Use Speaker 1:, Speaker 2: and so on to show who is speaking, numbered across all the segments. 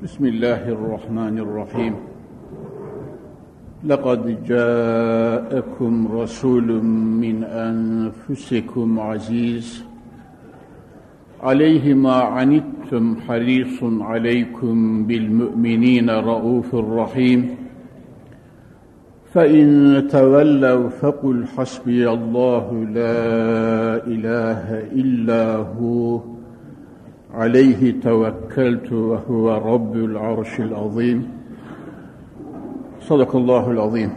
Speaker 1: بسم الله الرحمن الرحيم. لقد جاءكم رسول من أنفسكم عزيز. عليه ما عنتم حريص عليكم بالمؤمنين رؤوف رحيم. فإن تولوا فقل حسبي الله لا إله إلا هو. عليه توكلت وهو رب العرش العظيم صدق الله العظيم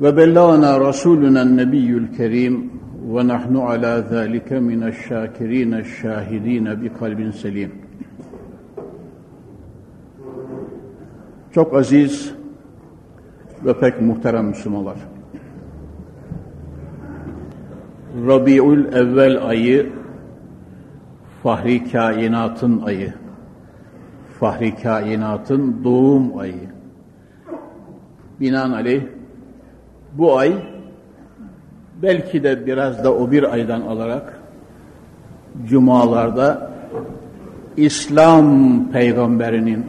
Speaker 1: وبلغنا رسولنا النبي الكريم ونحن على ذلك من الشاكرين الشاهدين بقلب سليم Çok aziz ve pek muhterem Müslümanlar. Rabiül evvel ayı Fahri kainatın ayı. Fahri kainatın doğum ayı. Binaenaleyh bu ay belki de biraz da o bir aydan alarak cumalarda İslam peygamberinin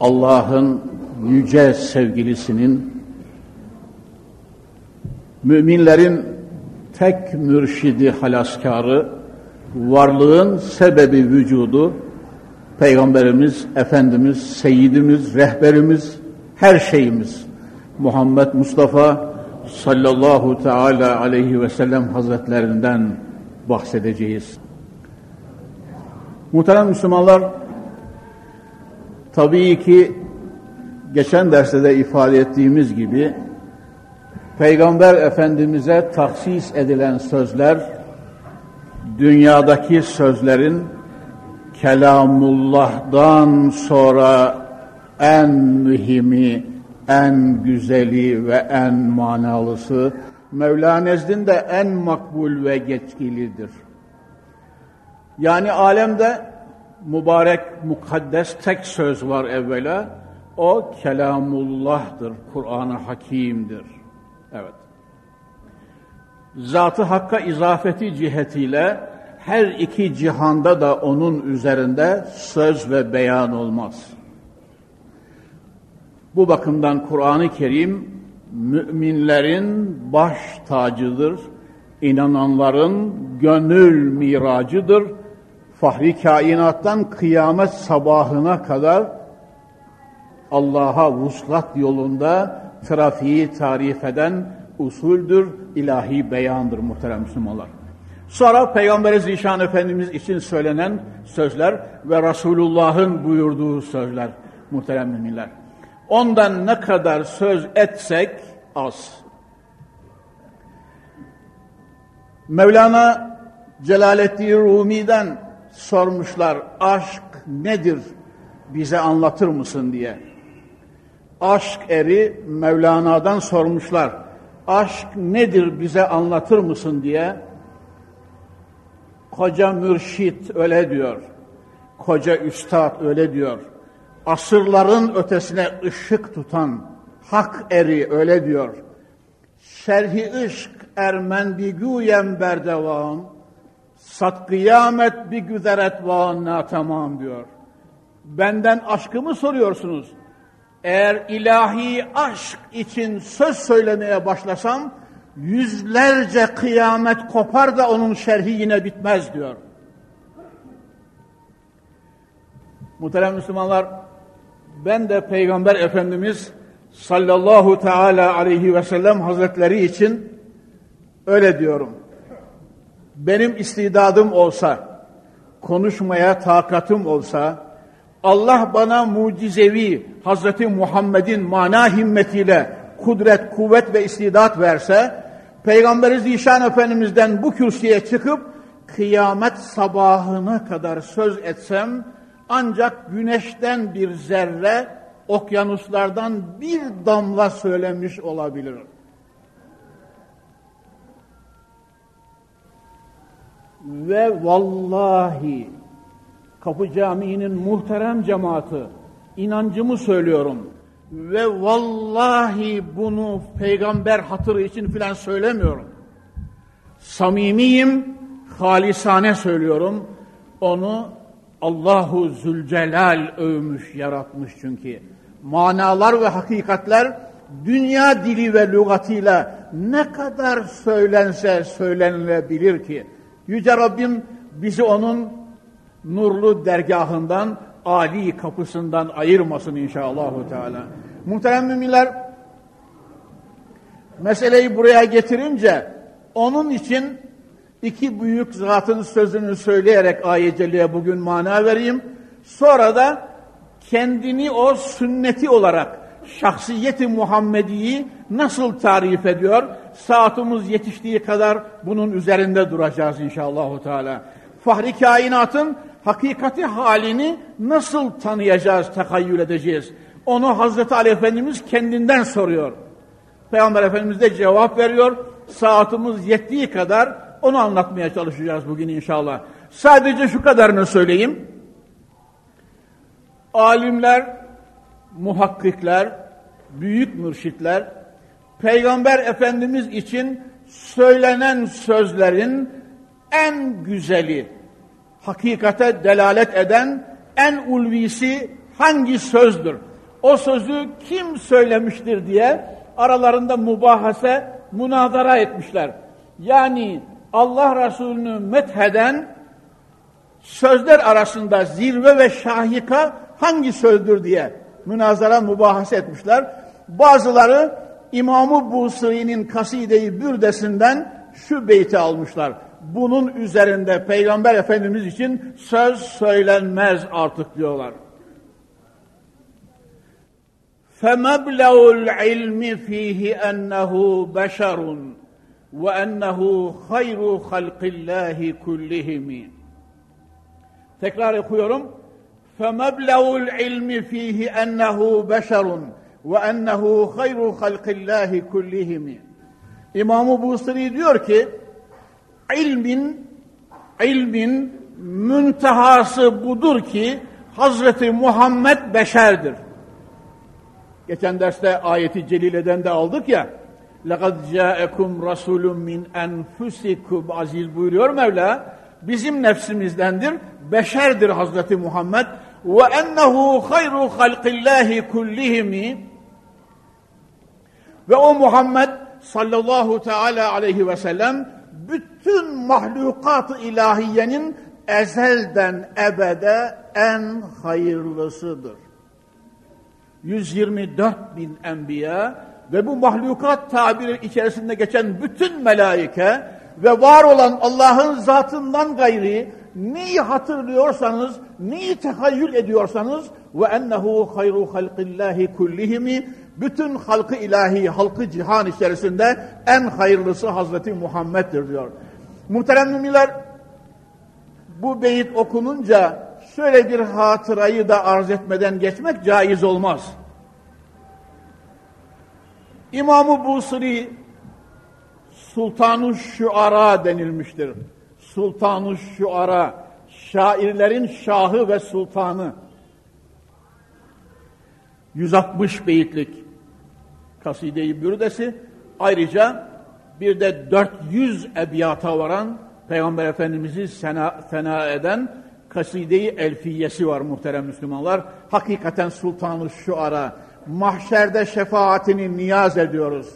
Speaker 1: Allah'ın yüce sevgilisinin müminlerin tek mürşidi halaskarı varlığın sebebi vücudu Peygamberimiz, Efendimiz, Seyyidimiz, rehberimiz, her şeyimiz Muhammed Mustafa sallallahu teala aleyhi ve sellem hazretlerinden bahsedeceğiz. Muhterem Müslümanlar, tabii ki geçen derste de ifade ettiğimiz gibi Peygamber Efendimiz'e taksis edilen sözler dünyadaki sözlerin kelamullah'dan sonra en mühimi, en güzeli ve en manalısı, Mevla nezdinde en makbul ve geçkilidir. Yani alemde mübarek, mukaddes tek söz var evvela, o kelamullah'tır, Kur'an-ı Hakim'dir. Evet zatı hakka izafeti cihetiyle her iki cihanda da onun üzerinde söz ve beyan olmaz. Bu bakımdan Kur'an-ı Kerim müminlerin baş tacıdır, inananların gönül miracıdır. Fahri kainattan kıyamet sabahına kadar Allah'a vuslat yolunda trafiği tarif eden usuldür, ilahi beyandır muhterem Müslümanlar. Sonra Peygamber-i Zişan Efendimiz için söylenen sözler ve Resulullah'ın buyurduğu sözler muhterem müminler. Ondan ne kadar söz etsek az. Mevlana Celaleddin Rumi'den sormuşlar aşk nedir bize anlatır mısın diye. Aşk eri Mevlana'dan sormuşlar aşk nedir bize anlatır mısın diye koca mürşit öyle diyor. Koca üstad öyle diyor. Asırların ötesine ışık tutan hak eri öyle diyor. Şerhi ışk ermen bi güyem berdevan sat kıyamet bi güzeret van tamam diyor. Benden aşkımı soruyorsunuz. Eğer ilahi aşk için söz söylemeye başlasam, yüzlerce kıyamet kopar da onun şerhi yine bitmez diyor. Muhterem Müslümanlar, ben de Peygamber Efendimiz sallallahu teala aleyhi ve sellem hazretleri için öyle diyorum. Benim istidadım olsa, konuşmaya takatım olsa, Allah bana mucizevi Hazreti Muhammed'in mana himmetiyle kudret, kuvvet ve istidat verse, Peygamberi Zişan Efendimiz'den bu kürsüye çıkıp kıyamet sabahına kadar söz etsem, ancak güneşten bir zerre, okyanuslardan bir damla söylemiş olabilir. Ve vallahi Kapı Camii'nin muhterem cemaati inancımı söylüyorum. Ve vallahi bunu peygamber hatırı için filan söylemiyorum. Samimiyim, halisane söylüyorum. Onu Allahu Zülcelal övmüş, yaratmış çünkü. Manalar ve hakikatler dünya dili ve lügatıyla ne kadar söylense söylenilebilir ki. Yüce Rabbim bizi onun nurlu dergahından, Ali kapısından ayırmasın inşallahü teala. Muhterem müminler, meseleyi buraya getirince onun için iki büyük zatın sözünü söyleyerek ayet bugün mana vereyim. Sonra da kendini o sünneti olarak şahsiyeti Muhammedi'yi nasıl tarif ediyor? Saatimiz yetiştiği kadar bunun üzerinde duracağız inşallah. Teala. Fahri kainatın hakikati halini nasıl tanıyacağız, tekayyül edeceğiz? Onu Hazreti Ali Efendimiz kendinden soruyor. Peygamber Efendimiz de cevap veriyor. Saatimiz yettiği kadar onu anlatmaya çalışacağız bugün inşallah. Sadece şu kadarını söyleyeyim. Alimler, muhakkikler, büyük mürşitler, Peygamber Efendimiz için söylenen sözlerin en güzeli, hakikate delalet eden en ulvisi hangi sözdür? O sözü kim söylemiştir diye aralarında mubahase, münazara etmişler. Yani Allah Resulü'nü metheden sözler arasında zirve ve şahika hangi sözdür diye münazara mübahase etmişler. Bazıları İmam-ı Busri'nin Kaside-i Bürdesinden şu beyti almışlar bunun üzerinde Peygamber Efendimiz için söz söylenmez artık diyorlar. فَمَبْلَغُ الْعِلْمِ ف۪يهِ اَنَّهُ بَشَرٌ وَاَنَّهُ خَيْرُ خَلْقِ اللّٰهِ كُلِّهِمِ Tekrar okuyorum. فَمَبْلَغُ الْعِلْمِ ف۪يهِ اَنَّهُ بَشَرٌ وَاَنَّهُ خَيْرُ خَلْقِ اللّٰهِ كُلِّهِمِ İmam-ı Busri diyor ki, ilmin ilmin müntehası budur ki Hazreti Muhammed beşerdir. Geçen derste ayeti celileden de aldık ya. لَقَدْ جَاءَكُمْ رَسُولٌ مِنْ اَنْفُسِكُمْ Aziz buyuruyor Mevla. Bizim nefsimizdendir. Beşerdir Hazreti Muhammed. وَاَنَّهُ خَيْرُ خَلْقِ اللّٰهِ كُلِّهِمِ Ve o Muhammed sallallahu teala aleyhi ve sellem bütün mahlukat-ı ilahiyenin ezelden ebede en hayırlısıdır. 124 bin enbiya ve bu mahlukat tabiri içerisinde geçen bütün melaike ve var olan Allah'ın zatından gayri neyi hatırlıyorsanız, neyi tehayyül ediyorsanız ve ennehu hayru halqillahi kullihimi bütün halkı ilahi, halkı cihan içerisinde en hayırlısı Hazreti Muhammed'dir diyor. Muhterem müminler, bu beyit okununca şöyle bir hatırayı da arz etmeden geçmek caiz olmaz. İmam-ı Busri Sultanu Şuara denilmiştir. Sultanu Şuara, şairlerin şahı ve sultanı. 160 beyitlik kaside-i. Ayrıca bir de 400 ebiyata varan Peygamber Efendimiz'i sena, fena eden kaside-i elfiyesi var muhterem Müslümanlar. Hakikaten sultanı şu ara mahşerde şefaatini niyaz ediyoruz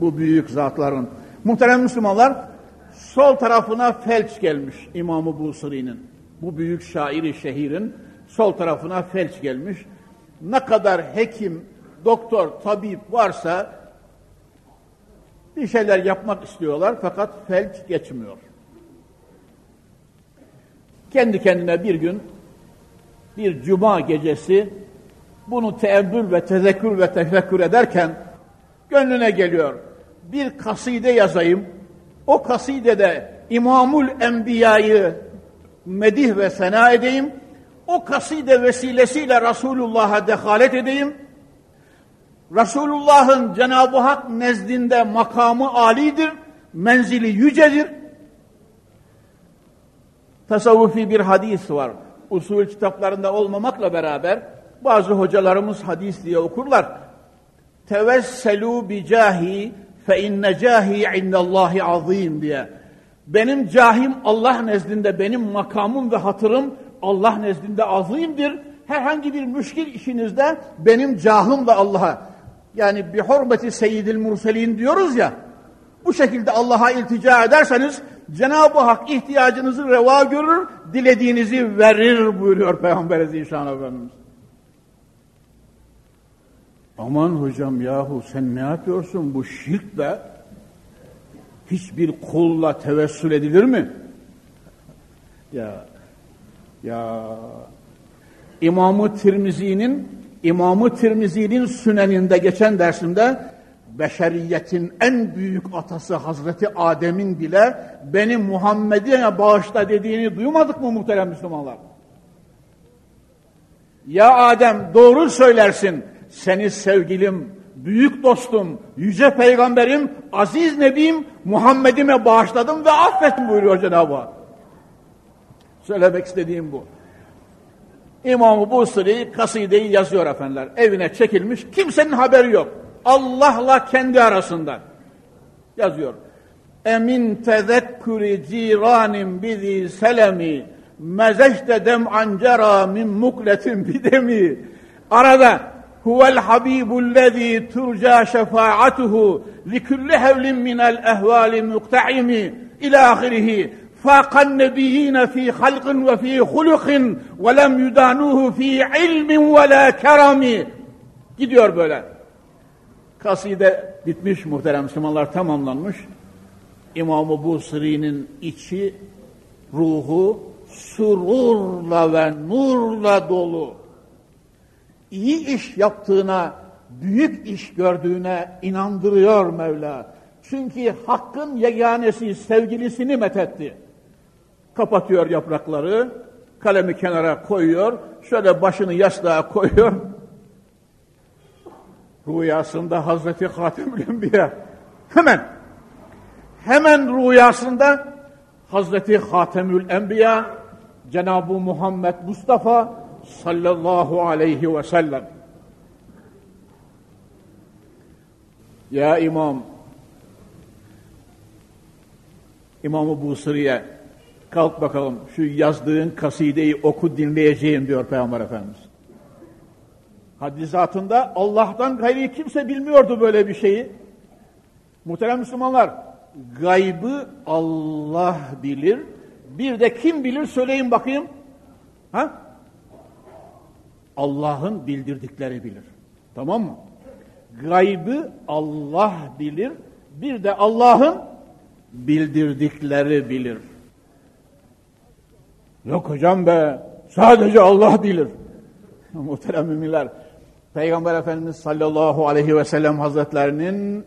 Speaker 1: bu büyük zatların. Muhterem Müslümanlar sol tarafına felç gelmiş İmam-ı Busri'nin. Bu büyük şairi şehirin sol tarafına felç gelmiş. Ne kadar hekim, doktor, tabip varsa bir şeyler yapmak istiyorlar fakat felç geçmiyor. Kendi kendine bir gün bir cuma gecesi bunu teemmül ve tezekkür ve tefekkür ederken gönlüne geliyor. Bir kaside yazayım. O kasidede İmamul Enbiya'yı medih ve sena edeyim. o kaside vesilesiyle Resulullah'a dehalet edeyim. Resulullah'ın Cenab-ı Hak nezdinde makamı alidir, menzili yücedir. Tasavvufi bir hadis var. Usul kitaplarında olmamakla beraber bazı hocalarımız hadis diye okurlar. Tevesselu bi cahi fe inne cahi indallahi azim diye. Benim cahim Allah nezdinde benim makamım ve hatırım Allah nezdinde azimdir. Herhangi bir müşkil işinizde benim cahım da Allah'a yani bir hürmeti seyyidil murselin diyoruz ya bu şekilde Allah'a iltica ederseniz Cenab-ı Hak ihtiyacınızı reva görür, dilediğinizi verir buyuruyor Peygamber Zişan Efendimiz. Aman hocam yahu sen ne yapıyorsun bu şirk be? Hiçbir kulla tevessül edilir mi? Ya ya İmamı Tirmizi'nin İmamı Tirmizi'nin süneninde geçen dersimde beşeriyetin en büyük atası Hazreti Adem'in bile beni Muhammed'e bağışla dediğini duymadık mı muhterem Müslümanlar? Ya Adem doğru söylersin seni sevgilim, büyük dostum, yüce peygamberim, aziz nebim Muhammed'ime bağışladım ve affettim buyuruyor Cenab-ı Hak. Söylemek istediğim bu. İmam-ı Busri kasideyi yazıyor efendiler. Evine çekilmiş. Kimsenin haberi yok. Allah'la kendi arasında. Yazıyor. Emin tezekkürü ciranim bizi selemi mezeşte dem ancera min mukletin bidemi. Arada huvel habibullezî turca şefaatuhu likulli hevlin minel ehvali mukta'imi ila ahirihi فاق النبيين في خلق وفي خلق ولم يدانوه في علم ولا kerami gidiyor böyle kaside bitmiş muhterem Müslümanlar tamamlanmış İmam-ı Busri'nin içi ruhu sururla ve nurla dolu iyi iş yaptığına büyük iş gördüğüne inandırıyor Mevla çünkü hakkın yeganesi sevgilisini methetti Kapatıyor yaprakları, kalemi kenara koyuyor, şöyle başını yastığa koyuyor. Rüyasında Hazreti Hatemül Enbiya hemen hemen rüyasında Hazreti Hatemül Enbiya Cenab-ı Muhammed Mustafa sallallahu aleyhi ve sellem Ya İmam İmam-ı Busri'ye Kalk bakalım şu yazdığın kasideyi oku dinleyeceğim diyor Peygamber Efendimiz. Hadisatında Allah'tan gayri kimse bilmiyordu böyle bir şeyi. Muhterem Müslümanlar, gaybı Allah bilir. Bir de kim bilir söyleyin bakayım. Ha? Allah'ın bildirdikleri bilir. Tamam mı? Gaybı Allah bilir. Bir de Allah'ın bildirdikleri bilir. Yok hocam be, sadece Allah bilir. Muhterem müminler, Peygamber Efendimiz sallallahu aleyhi ve sellem hazretlerinin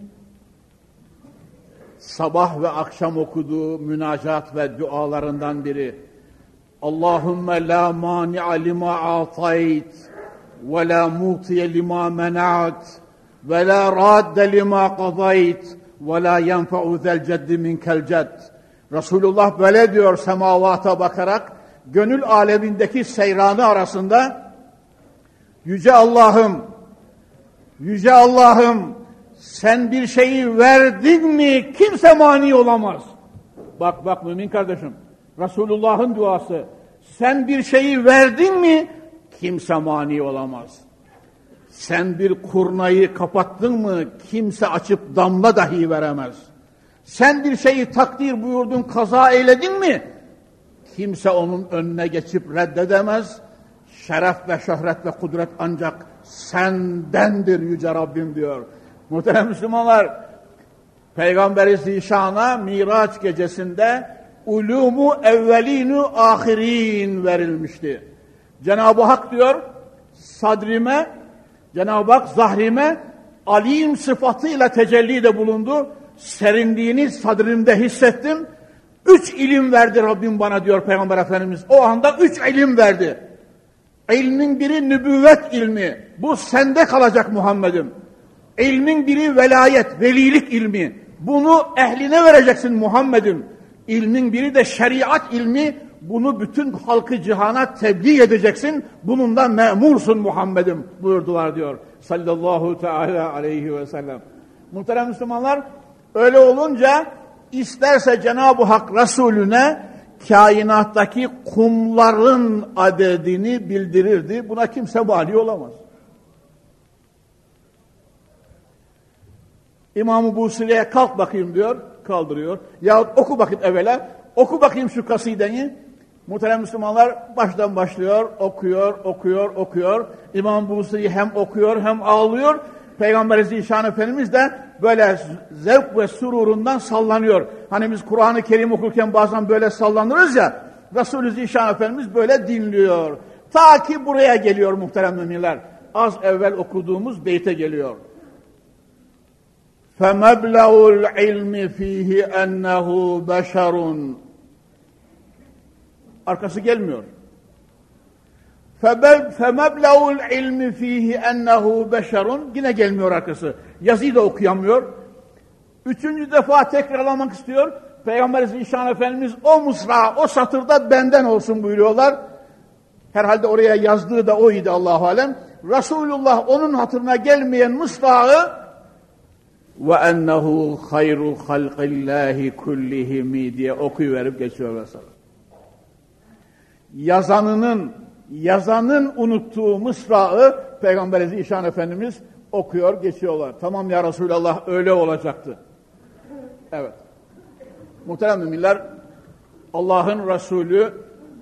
Speaker 1: sabah ve akşam okuduğu münacat ve dualarından biri. Allahümme la mani'a lima atayt ve la mutiye lima mena'at ve la radde lima qadayt ve la yenfe'u zel ceddi minkel cedd. Resulullah böyle diyor semavata bakarak gönül alemindeki seyranı arasında Yüce Allah'ım, Yüce Allah'ım sen bir şeyi verdin mi kimse mani olamaz. Bak bak mümin kardeşim, Resulullah'ın duası. Sen bir şeyi verdin mi kimse mani olamaz. Sen bir kurnayı kapattın mı kimse açıp damla dahi veremez. Sen bir şeyi takdir buyurdun, kaza eyledin mi Kimse onun önüne geçip reddedemez. Şeref ve şöhret ve kudret ancak sendendir Yüce Rabbim diyor. Muhterem Müslümanlar, Peygamberi Zişan'a Miraç gecesinde ulumu evvelinu ahirin verilmişti. Cenab-ı Hak diyor, sadrime, Cenab-ı Hak zahrime alim sıfatıyla tecelli de bulundu. Serinliğini sadrimde hissettim. Üç ilim verdi Rabbim bana diyor Peygamber Efendimiz. O anda üç ilim verdi. İlmin biri nübüvvet ilmi. Bu sende kalacak Muhammed'im. İlmin biri velayet, velilik ilmi. Bunu ehline vereceksin Muhammed'im. İlmin biri de şeriat ilmi. Bunu bütün halkı cihana tebliğ edeceksin. Bununla memursun Muhammed'im buyurdular diyor. Sallallahu teala aleyhi ve sellem. Muhterem Müslümanlar öyle olunca isterse Cenab-ı Hak Resulüne kainattaki kumların adedini bildirirdi. Buna kimse mani olamaz. İmam-ı Busire'ye kalk bakayım diyor, kaldırıyor. Yahut oku bakayım evvela, oku bakayım şu kasideyi. Muhterem Müslümanlar baştan başlıyor, okuyor, okuyor, okuyor. İmam Busiri hem okuyor hem ağlıyor. Peygamber Zişan Efendimiz de böyle zevk ve sururundan sallanıyor. Hani biz Kur'an-ı Kerim okurken bazen böyle sallanırız ya. Resulü Zişan Efendimiz böyle dinliyor. Ta ki buraya geliyor muhterem müminler. Az evvel okuduğumuz beyte geliyor. فَمَبْلَغُ الْعِلْمِ ف۪يهِ اَنَّهُ بَشَرٌ Arkası gelmiyor. فَمَبْلَغُ الْعِلْمِ ف۪يهِ اَنَّهُ بَشَرٌ Yine gelmiyor arkası. Yazıyı da okuyamıyor. Üçüncü defa tekrarlamak istiyor. Peygamber Zişan Efendimiz o mısra, o satırda benden olsun buyuruyorlar. Herhalde oraya yazdığı da oydu Allahu Alem. Resulullah onun hatırına gelmeyen mısrağı ve ennehu hayru halqillahi kullihimi diye okuyuverip geçiyor mesela. Yazanının yazanın unuttuğu mısrağı Peygamber Zişan Efendimiz okuyor geçiyorlar. Tamam ya Resulallah öyle olacaktı. Evet. Muhterem müminler Allah'ın Resulü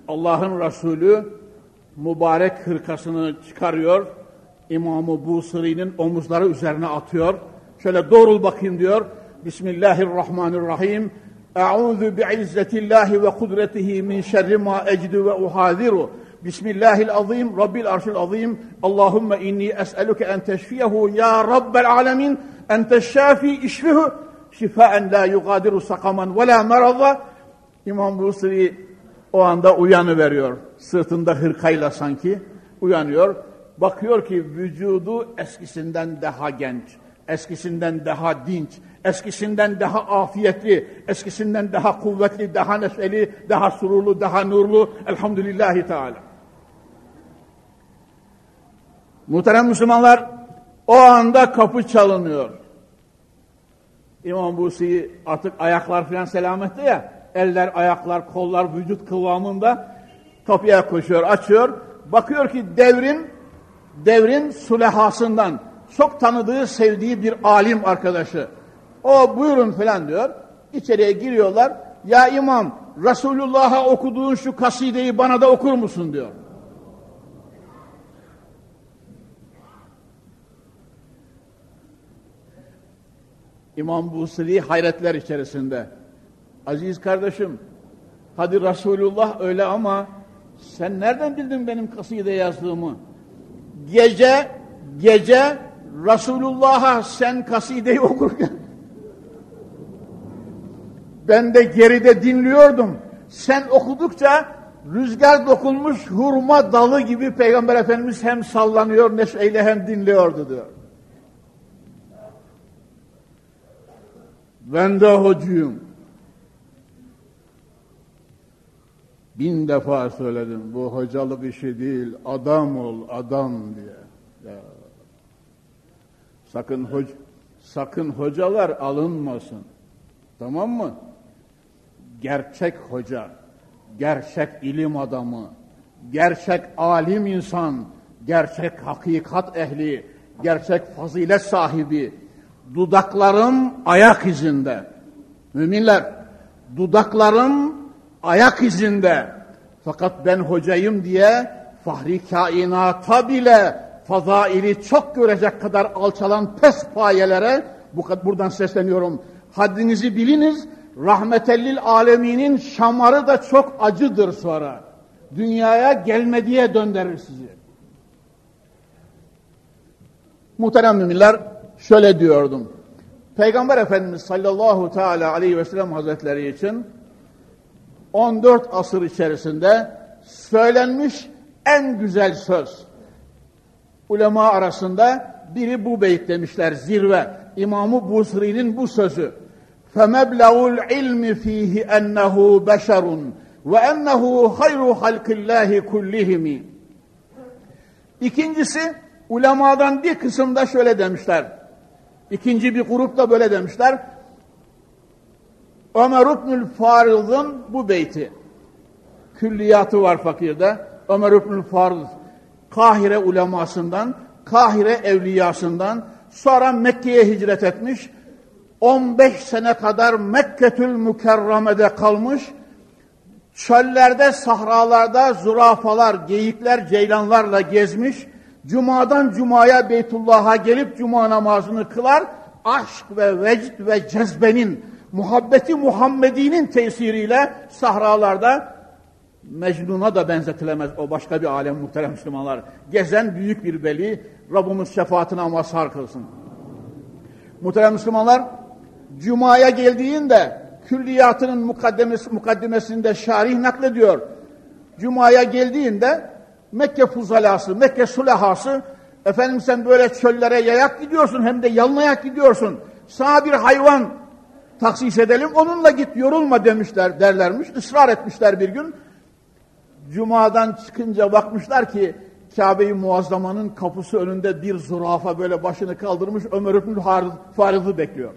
Speaker 1: Allah'ın Resulü mübarek hırkasını çıkarıyor. İmam-ı Busiri'nin omuzları üzerine atıyor. Şöyle doğrul bakayım diyor. Bismillahirrahmanirrahim. Eûzu bi'izzetillahi ve kudretihi min şerri ma ecdu ve uhadiru. Bismillahil azim, Rabbil arşil azim. Allahümme inni es'eluke en teşfiyehu ya Rabbel alemin. En teşşafi işfihu şifaen la yugadiru sakaman ve la merada. İmam Busiri o anda uyanıveriyor. Sırtında hırkayla sanki uyanıyor. Bakıyor ki vücudu eskisinden daha genç eskisinden daha dinç, eskisinden daha afiyetli, eskisinden daha kuvvetli, daha neşeli, daha sururlu, daha nurlu. Elhamdülillahi Teala. Muhterem Müslümanlar, o anda kapı çalınıyor. İmam Busi artık ayaklar filan selamette ya, eller, ayaklar, kollar, vücut kıvamında kapıya koşuyor, açıyor. Bakıyor ki devrin, devrin sulehasından, çok tanıdığı, sevdiği bir alim arkadaşı. O buyurun falan diyor. İçeriye giriyorlar. Ya imam Resulullah'a okuduğun şu kasideyi bana da okur musun diyor. İmam Busiri hayretler içerisinde. Aziz kardeşim, hadi Resulullah öyle ama sen nereden bildin benim kaside yazdığımı? Gece, gece Resulullah'a sen kasideyi okurken ben de geride dinliyordum. Sen okudukça rüzgar dokunmuş hurma dalı gibi Peygamber Efendimiz hem sallanıyor neşeyle hem dinliyordu diyor. Ben de hocuyum. Bin defa söyledim bu hocalık işi değil adam ol adam diye. Ya. Sakın hoc sakın hocalar alınmasın. Tamam mı? Gerçek hoca, gerçek ilim adamı, gerçek alim insan, gerçek hakikat ehli, gerçek fazilet sahibi, dudaklarım ayak izinde. Müminler, dudaklarım ayak izinde. Fakat ben hocayım diye fahri kainata bile fazaili çok görecek kadar alçalan pes payelere bu, buradan sesleniyorum. Haddinizi biliniz. Rahmetellil aleminin şamarı da çok acıdır sonra. Dünyaya gelmediye döndürür sizi. Muhterem müminler şöyle diyordum. Peygamber Efendimiz sallallahu teala aleyhi ve sellem hazretleri için 14 asır içerisinde söylenmiş en güzel söz. Ulema arasında biri bu beyt demişler zirve. İmamı Busri'nin bu sözü. فَمَبْلَغُ الْعِلْمِ ف۪يهِ اَنَّهُ بَشَرٌ وَاَنَّهُ خَيْرُ خَلْقِ اللّٰهِ كُلِّهِمِ İkincisi ulemadan bir kısımda şöyle demişler. İkinci bir grup da böyle demişler. Ömer İbnül Farid'ın bu beyti. Külliyatı var fakirde. Ömer İbnül Farid Kahire ulemasından, Kahire evliyasından sonra Mekke'ye hicret etmiş. 15 sene kadar Mekketül Mükerreme'de kalmış. Çöllerde, sahralarda zürafalar, geyikler, ceylanlarla gezmiş. Cumadan cumaya Beytullah'a gelip cuma namazını kılar. Aşk ve vecd ve cezbenin, muhabbeti Muhammedi'nin tesiriyle sahralarda Mecnun'a da benzetilemez. O başka bir alem muhterem Müslümanlar. Gezen büyük bir veli. Rabbimiz şefaatine mazhar kılsın. Muhterem Müslümanlar, Cuma'ya geldiğinde külliyatının mukaddemesi, mukaddemesinde şarih naklediyor. Cuma'ya geldiğinde Mekke fuzalası, Mekke sulahası efendim sen böyle çöllere yayak gidiyorsun hem de yalnayak gidiyorsun. Sana bir hayvan taksis edelim onunla git yorulma demişler derlermiş. Israr etmişler bir gün. Cuma'dan çıkınca bakmışlar ki Kabe-i Muazzama'nın kapısı önünde bir zürafa böyle başını kaldırmış Ömer İbnül Farid'i bekliyor.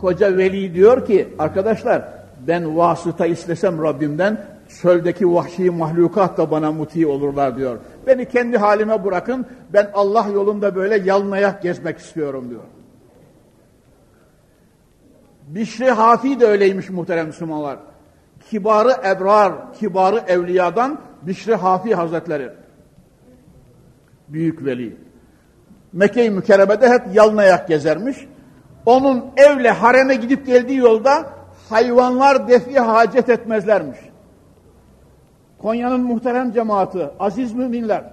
Speaker 1: Koca veli diyor ki arkadaşlar ben vasıta istesem Rabbimden çöldeki vahşi mahlukat da bana muti olurlar diyor. Beni kendi halime bırakın ben Allah yolunda böyle yalnayak gezmek istiyorum diyor. Bişri Hafi de öyleymiş muhterem Müslümanlar kibarı ebrar, kibarı evliyadan Bişri Hafi Hazretleri. Büyük veli. Mekke-i Mükerreme'de hep yalnayak gezermiş. Onun evle hareme gidip geldiği yolda hayvanlar defi hacet etmezlermiş. Konya'nın muhterem cemaati, aziz müminler,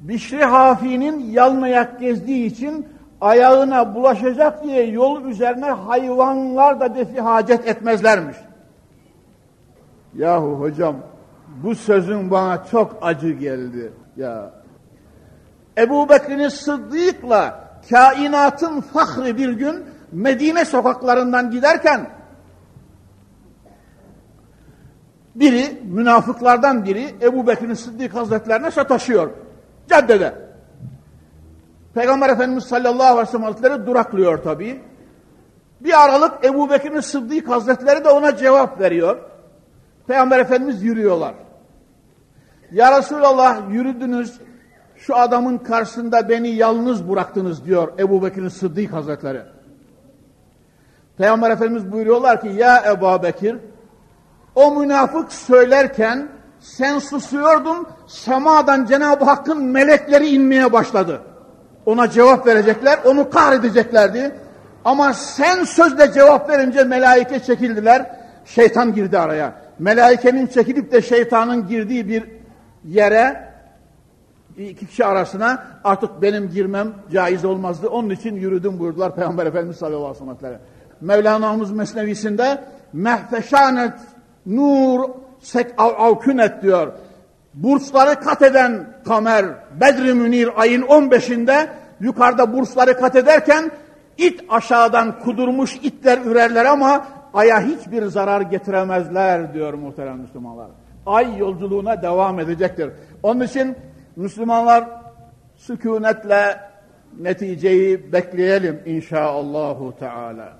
Speaker 1: Bişri Hafi'nin yalnayak gezdiği için ayağına bulaşacak diye yol üzerine hayvanlar da defi hacet etmezlermiş. Yahu hocam bu sözün bana çok acı geldi. Ya Ebu Bekir'in Sıddık'la kainatın fahri bir gün Medine sokaklarından giderken biri, münafıklardan biri Ebu Bekir'in Sıddık Hazretlerine sataşıyor. Caddede. Peygamber Efendimiz sallallahu aleyhi ve sellem Hazretleri duraklıyor tabii. Bir aralık Ebu Bekir'in Sıddık Hazretleri de ona cevap veriyor. Peygamber Efendimiz yürüyorlar. Ya Resulallah yürüdünüz, şu adamın karşısında beni yalnız bıraktınız diyor Ebu Bekir'in Sıddık Hazretleri. Peygamber Efendimiz buyuruyorlar ki ya Ebu Bekir o münafık söylerken sen susuyordun semadan Cenab-ı Hakk'ın melekleri inmeye başladı. Ona cevap verecekler, onu kahredeceklerdi. Ama sen sözle cevap verince melaike çekildiler, şeytan girdi araya melaikenin çekilip de şeytanın girdiği bir yere iki kişi arasına artık benim girmem caiz olmazdı. Onun için yürüdüm buyurdular Peygamber Efendimiz sallallahu aleyhi ve sellem. Mevlana'mız Mesnevisinde mehfeşanet nur sek av, avkünet diyor. Bursları kat eden kamer Bedri Münir ayın 15'inde yukarıda bursları kat ederken it aşağıdan kudurmuş itler ürerler ama aya hiçbir zarar getiremezler diyor muhterem Müslümanlar. Ay yolculuğuna devam edecektir. Onun için Müslümanlar sükunetle neticeyi bekleyelim inşaallahu teala.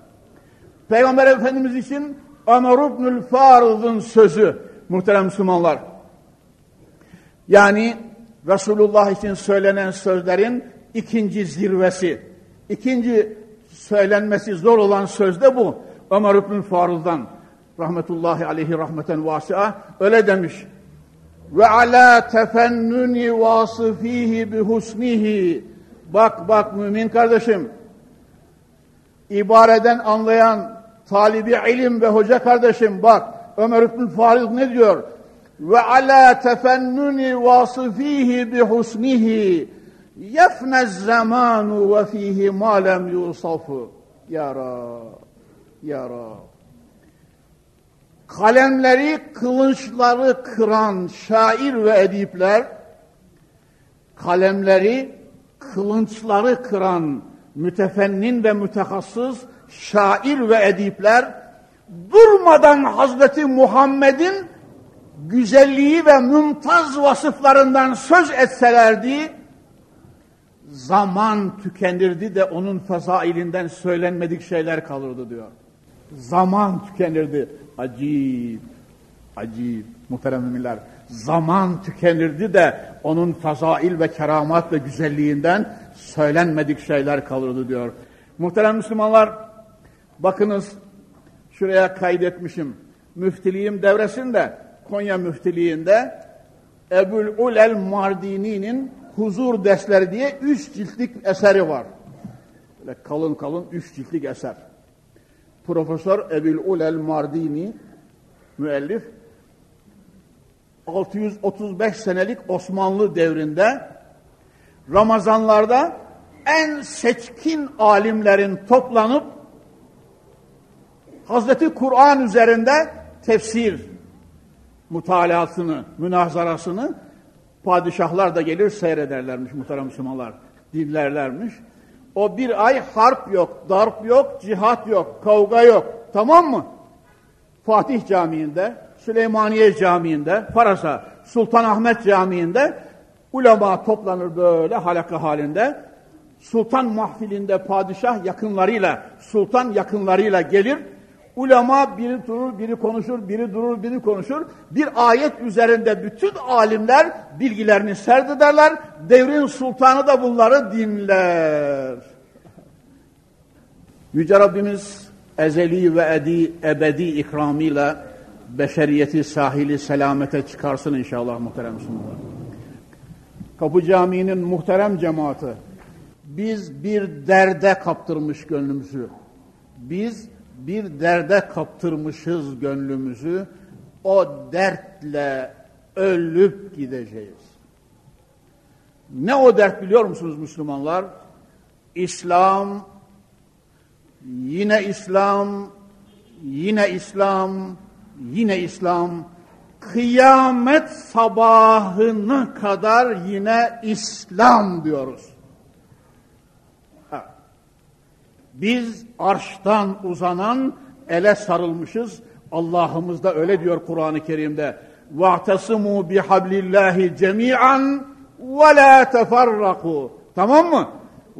Speaker 1: Peygamber Efendimiz için Ömer İbnül Farid'in sözü muhterem Müslümanlar. Yani Resulullah için söylenen sözlerin ikinci zirvesi, ikinci söylenmesi zor olan söz de bu. Ömer İbn Faruz'dan rahmetullahi aleyhi rahmeten vasi'a öyle demiş. Ve ala tefennuni vasıfihi bi husnihi. Bak bak mümin kardeşim. İbareden anlayan talibi ilim ve hoca kardeşim bak. Ömer İbn Faruz ne diyor? Ve ala tefennuni vasıfihi bi husnihi. Yefne zamanu ve fihi ma lem yusafu. Ya Rab. Ya Rab. kalemleri, kılıçları kıran şair ve edipler, kalemleri, kılınçları kıran mütefennin ve mütehassıs şair ve edipler durmadan Hazreti Muhammed'in güzelliği ve mümtaz vasıflarından söz etselerdi zaman tükenirdi de onun fezailinden söylenmedik şeyler kalırdı diyor. Zaman tükenirdi. Acip, acip muhterem müminler. Zaman tükenirdi de onun fezail ve keramat ve güzelliğinden söylenmedik şeyler kalırdı diyor. Muhterem Müslümanlar bakınız şuraya kaydetmişim. Müftiliğim devresinde Konya müftiliğinde Ebul Ulel Mardini'nin Huzur Dersleri diye üç ciltlik eseri var. Böyle kalın kalın üç ciltlik eser. Profesör Ebul Ulel Mardini müellif 635 senelik Osmanlı devrinde Ramazanlarda en seçkin alimlerin toplanıp Hazreti Kur'an üzerinde tefsir mutalasını, münazarasını padişahlar da gelir seyrederlermiş muhterem Müslümanlar. Dinlerlermiş. O bir ay harp yok, darp yok, cihat yok, kavga yok. Tamam mı? Fatih Camii'nde, Süleymaniye Camii'nde, Farasa, Sultanahmet Camii'nde ulema toplanır böyle halaka halinde. Sultan mahfilinde padişah yakınlarıyla, sultan yakınlarıyla gelir Ulema biri durur, biri konuşur, biri durur, biri konuşur. Bir ayet üzerinde bütün alimler bilgilerini serdederler. Devrin sultanı da bunları dinler. Yüce Rabbimiz ezeli ve edi, ebedi ikramıyla beşeriyeti sahili selamete çıkarsın inşallah muhterem Müslümanlar. Kapı Camii'nin muhterem cemaati, biz bir derde kaptırmış gönlümüzü. Biz bir derde kaptırmışız gönlümüzü. O dertle ölüp gideceğiz. Ne o dert biliyor musunuz Müslümanlar? İslam, yine İslam, yine İslam, yine İslam, kıyamet sabahına kadar yine İslam diyoruz. Biz arştan uzanan ele sarılmışız. Allah'ımız da öyle diyor Kur'an-ı Kerim'de. وَاَعْتَصِمُوا بِحَبْلِ اللّٰهِ جَمِيعًا وَلَا تَفَرَّقُوا Tamam mı?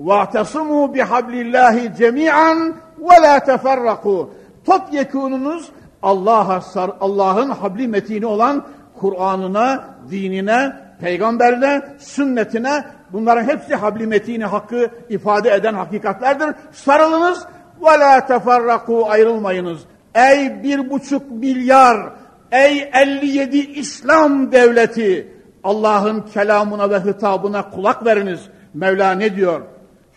Speaker 1: وَاَعْتَصِمُوا بِحَبْلِ اللّٰهِ جَمِيعًا وَلَا تَفَرَّقُوا Topyekununuz Allah'a sar, Allah'ın habli metini olan Kur'an'ına, dinine, peygamberine, sünnetine Bunların hepsi habli metini hakkı ifade eden hakikatlerdir. Sarılınız ve la teferraku ayrılmayınız. Ey bir buçuk milyar, ey 57 İslam devleti Allah'ın kelamına ve hitabına kulak veriniz. Mevla ne diyor?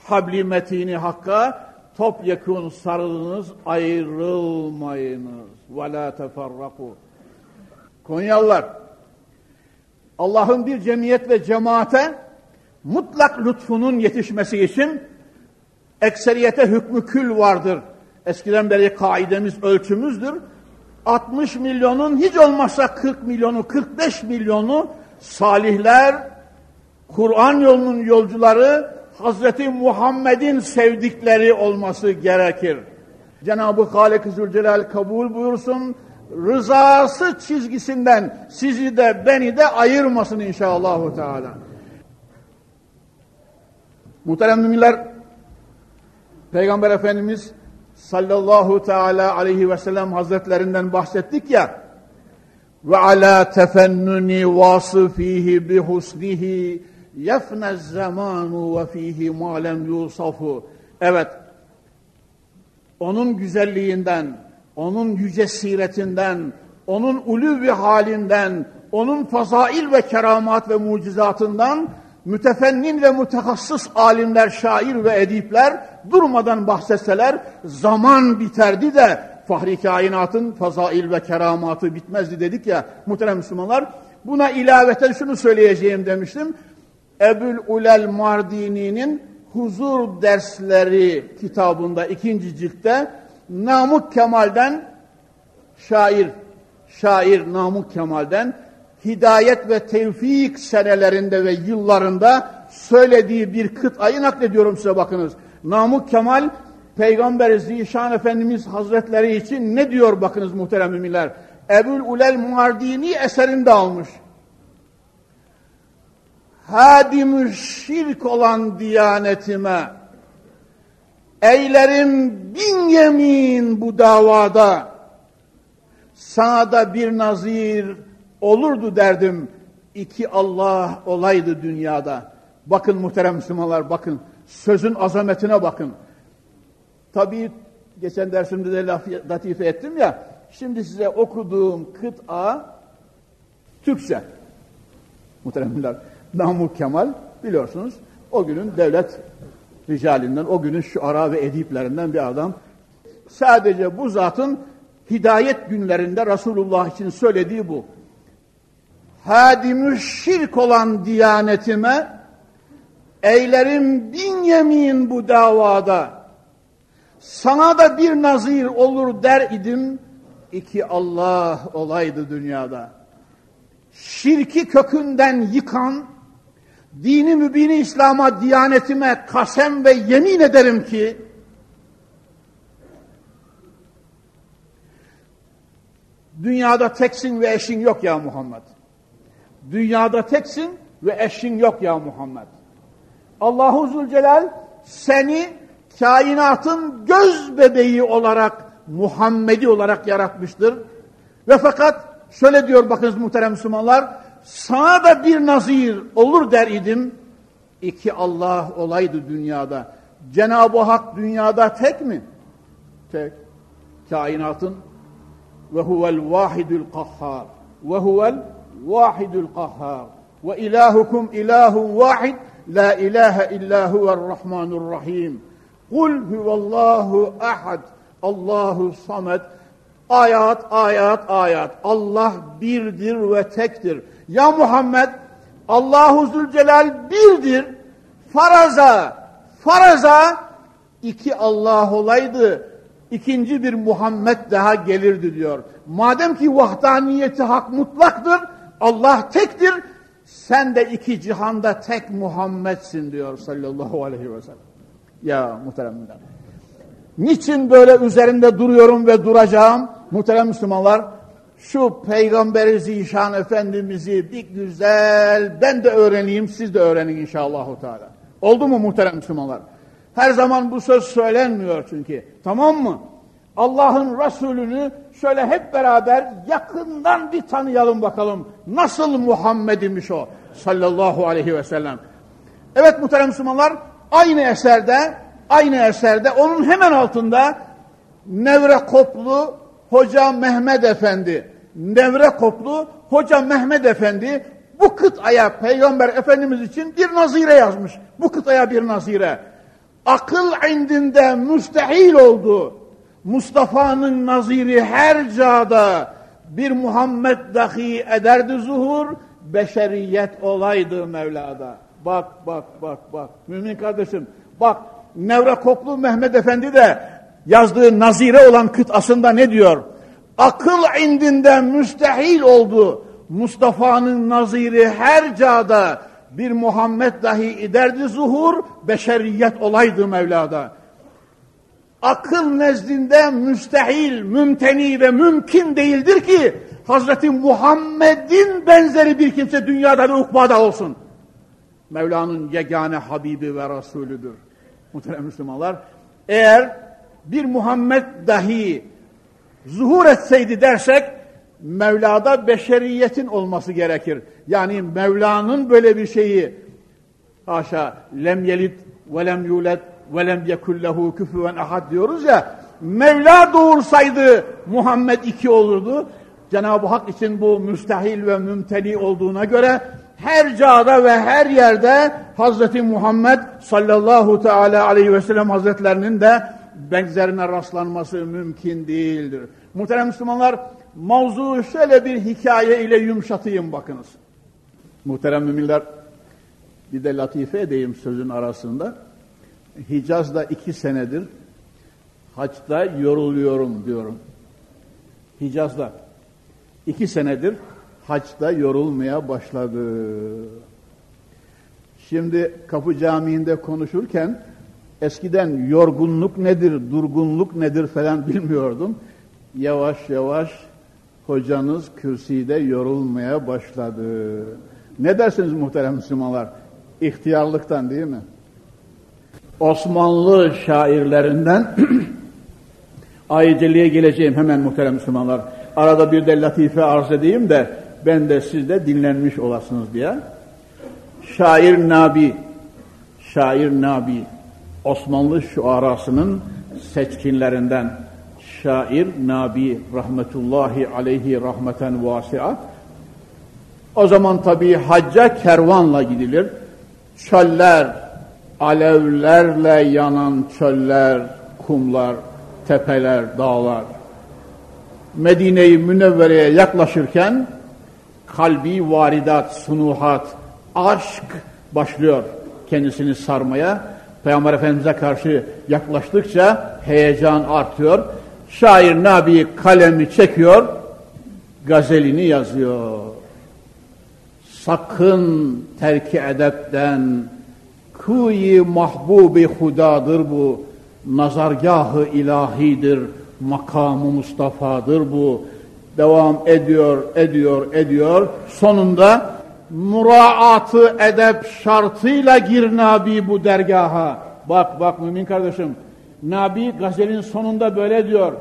Speaker 1: Habli metini hakka topyekun sarılınız, ayrılmayınız. Ve la teferraku. Konyalılar, Allah'ın bir cemiyet ve cemaate mutlak lütfunun yetişmesi için ekseriyete hükmü kül vardır. Eskiden beri kaidemiz, ölçümüzdür. 60 milyonun hiç olmazsa 40 milyonu, 45 milyonu salihler, Kur'an yolunun yolcuları, Hazreti Muhammed'in sevdikleri olması gerekir. Cenab-ı Halik Zülcelal kabul buyursun, rızası çizgisinden sizi de beni de ayırmasın inşallah. Teala. Muhterem müminler, Peygamber Efendimiz sallallahu teala aleyhi ve sellem hazretlerinden bahsettik ya ve ala tefennuni vasıfihi bi husnihi yefne zamanu ve fihi ma yusafu. Evet onun güzelliğinden onun yüce siretinden onun ulü halinden onun fazail ve keramat ve mucizatından mütefennin ve mütehassıs alimler, şair ve edipler durmadan bahsetseler zaman biterdi de fahri kainatın fazail ve keramatı bitmezdi dedik ya muhterem Müslümanlar. Buna ilaveten şunu söyleyeceğim demiştim. Ebul Ulel Mardini'nin Huzur Dersleri kitabında ikinci ciltte Namık Kemal'den şair şair Namık Kemal'den hidayet ve tevfik senelerinde ve yıllarında söylediği bir kıtayı naklediyorum size bakınız. Namık Kemal Peygamber Zişan Efendimiz Hazretleri için ne diyor bakınız muhterem müminler. Ebul Ulel Muardini eserinde almış. Hadimü şirk olan diyanetime eylerim bin yemin bu davada sana da bir nazir olurdu derdim iki Allah olaydı dünyada. Bakın muhterem Müslümanlar bakın sözün azametine bakın. Tabii geçen dersimde de latife ettim ya şimdi size okuduğum kıta Türkçe. Muhteremler Namık Kemal biliyorsunuz o günün devlet ricalinden, o günün şu ara ve ediplerinden bir adam. Sadece bu zatın hidayet günlerinde Resulullah için söylediği bu. Hadimü şirk olan diyanetime eylerim bin yemin bu davada. Sana da bir nazir olur der idim, iki Allah olaydı dünyada. Şirki kökünden yıkan, dini mübini İslam'a, diyanetime kasem ve yemin ederim ki, dünyada teksin ve eşin yok ya Muhammed. Dünyada teksin ve eşin yok ya Muhammed. Allahu Zülcelal seni kainatın göz bebeği olarak Muhammedi olarak yaratmıştır. Ve fakat şöyle diyor bakınız muhterem Müslümanlar sana da bir nazir olur der idim. İki Allah olaydı dünyada. Cenab-ı Hak dünyada tek mi? Tek. Kainatın ve huvel vahidül kahhar ve huvel vahidül kahhar ve ilahukum ilahun vahid. La ilahe illa huvel rahmanur Kul huvallahu ahad. Allahu samet ayat ayat ayat. Allah birdir ve tektir. Ya Muhammed Allahu Zülcelal birdir. Faraza faraza iki Allah olaydı. İkinci bir Muhammed daha gelirdi diyor. Madem ki vahdaniyeti hak mutlaktır, Allah tektir, sen de iki cihanda tek Muhammed'sin diyor sallallahu aleyhi ve sellem. Ya muhteremler. Niçin böyle üzerinde duruyorum ve duracağım? Muhterem Müslümanlar, şu Peygamberi Zişan Efendimiz'i bir güzel ben de öğreneyim, siz de öğrenin inşallah. Teala. Oldu mu muhterem Müslümanlar? Her zaman bu söz söylenmiyor çünkü. Tamam mı? Allah'ın Resulünü şöyle hep beraber yakından bir tanıyalım bakalım. Nasıl Muhammed imiş o sallallahu aleyhi ve sellem. Evet muhterem Müslümanlar aynı eserde aynı eserde onun hemen altında Nevre Koplu Hoca Mehmet Efendi Nevre Koplu Hoca Mehmet Efendi bu kıtaya Peygamber Efendimiz için bir nazire yazmış. Bu kıtaya bir nazire. Akıl indinde müstehil oldu. Mustafa'nın naziri her cada bir Muhammed dahi ederdi zuhur, beşeriyet olaydı Mevla'da. Bak, bak, bak, bak. Mümin kardeşim, bak Nevre Koklu Mehmet Efendi de yazdığı nazire olan kıtasında ne diyor? Akıl indinden müstehil oldu. Mustafa'nın naziri her cada bir Muhammed dahi ederdi zuhur, beşeriyet olaydı Mevla'da. Akıl nezdinde müstehil, mümteni ve mümkün değildir ki Hazreti Muhammed'in benzeri bir kimse dünyada ve ukbada olsun. Mevla'nın yegane Habibi ve Resulüdür. Muhterem Müslümanlar, eğer bir Muhammed dahi zuhur etseydi dersek, Mevla'da beşeriyetin olması gerekir. Yani Mevla'nın böyle bir şeyi, haşa, lem yelit ve lem yulet ve lem yekullehu küfüven ahad diyoruz ya, Mevla doğursaydı Muhammed iki olurdu. Cenab-ı Hak için bu müstahil ve mümteni olduğuna göre her cağda ve her yerde Hazreti Muhammed sallallahu teala aleyhi ve sellem hazretlerinin de benzerine rastlanması mümkün değildir. Muhterem Müslümanlar, mavzu şöyle bir hikaye ile yumuşatayım bakınız. Muhterem müminler, bir de latife edeyim sözün arasında. Hicaz'da iki senedir haçta yoruluyorum diyorum. Hicaz'da. iki senedir haçta yorulmaya başladı. Şimdi Kapı Camii'nde konuşurken eskiden yorgunluk nedir, durgunluk nedir falan bilmiyordum. Yavaş yavaş hocanız kürsüde yorulmaya başladı. Ne dersiniz muhterem Müslümanlar? İhtiyarlıktan değil mi? Osmanlı şairlerinden ayeteliğe geleceğim hemen muhterem Müslümanlar. Arada bir de latife arz edeyim de ben de siz de dinlenmiş olasınız diye. Şair Nabi, şair Nabi, Osmanlı şuarasının seçkinlerinden şair Nabi rahmetullahi aleyhi rahmeten vasi'a. O zaman tabii hacca kervanla gidilir. Çöller, alevlerle yanan çöller, kumlar, tepeler, dağlar. Medine-i Münevvere'ye yaklaşırken kalbi varidat, sunuhat, aşk başlıyor kendisini sarmaya. Peygamber Efendimiz'e karşı yaklaştıkça heyecan artıyor. Şair Nabi kalemi çekiyor, gazelini yazıyor. Sakın terki edepten, kuyi mahbubi hudadır bu, nazargahı ilahidir, makamı Mustafa'dır bu. Devam ediyor, ediyor, ediyor. Sonunda muraatı edep şartıyla gir Nabi bu dergaha. Bak bak mümin kardeşim. Nabi gazelin sonunda böyle diyor.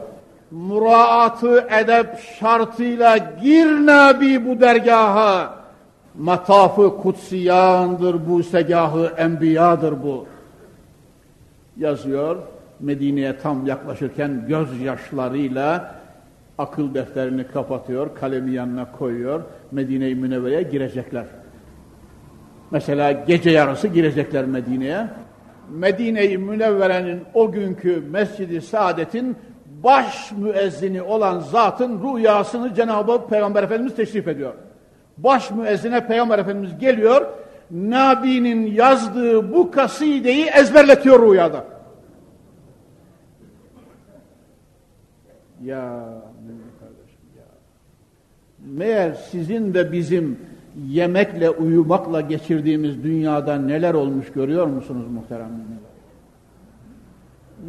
Speaker 1: Muraatı edep şartıyla gir Nabi bu dergaha. Matafı kutsiyandır bu segahı enbiyadır bu. Yazıyor. Medine'ye tam yaklaşırken gözyaşlarıyla akıl defterini kapatıyor, kalemi yanına koyuyor, Medine-i Münevvere'ye girecekler. Mesela gece yarısı girecekler Medine'ye. Medine-i Münevvere'nin o günkü Mescid-i Saadet'in baş müezzini olan zatın rüyasını Cenab-ı Peygamber Efendimiz teşrif ediyor. Baş müezzine Peygamber Efendimiz geliyor, Nabi'nin yazdığı bu kasideyi ezberletiyor rüyada. Ya kardeşim ya. Meğer sizin ve bizim yemekle uyumakla geçirdiğimiz dünyada neler olmuş görüyor musunuz muhterem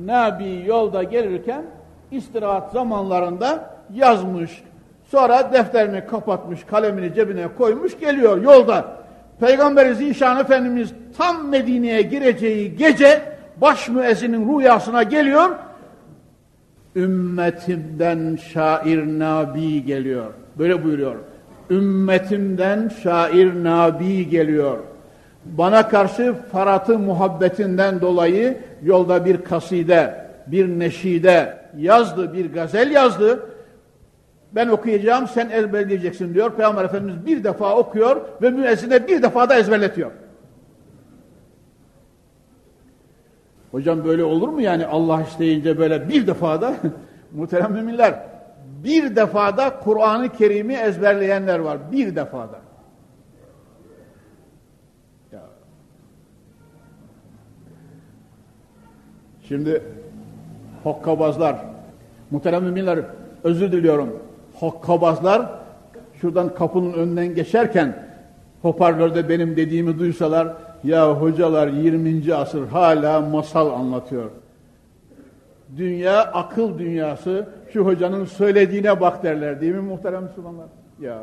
Speaker 1: Nabi yolda gelirken istirahat zamanlarında yazmış. Sonra defterini kapatmış, kalemini cebine koymuş, geliyor yolda. Peygamber Zişan Efendimiz tam Medine'ye gireceği gece baş müezzinin rüyasına geliyor ümmetimden şair nabi geliyor. Böyle buyuruyor. Ümmetimden şair nabi geliyor. Bana karşı Farat'ı muhabbetinden dolayı yolda bir kaside, bir neşide yazdı, bir gazel yazdı. Ben okuyacağım, sen ezberleyeceksin diyor. Peygamber Efendimiz bir defa okuyor ve müezzine bir defa da ezberletiyor. Hocam böyle olur mu yani Allah isteyince böyle bir defada muhterem müminler bir defada Kur'an-ı Kerim'i ezberleyenler var. Bir defada. Ya. Şimdi hokkabazlar muhterem müminler özür diliyorum. Hokkabazlar şuradan kapının önünden geçerken hoparlörde benim dediğimi duysalar ya hocalar 20. asır hala masal anlatıyor. Dünya akıl dünyası. Şu hocanın söylediğine bak derler değil mi muhterem Müslümanlar? Ya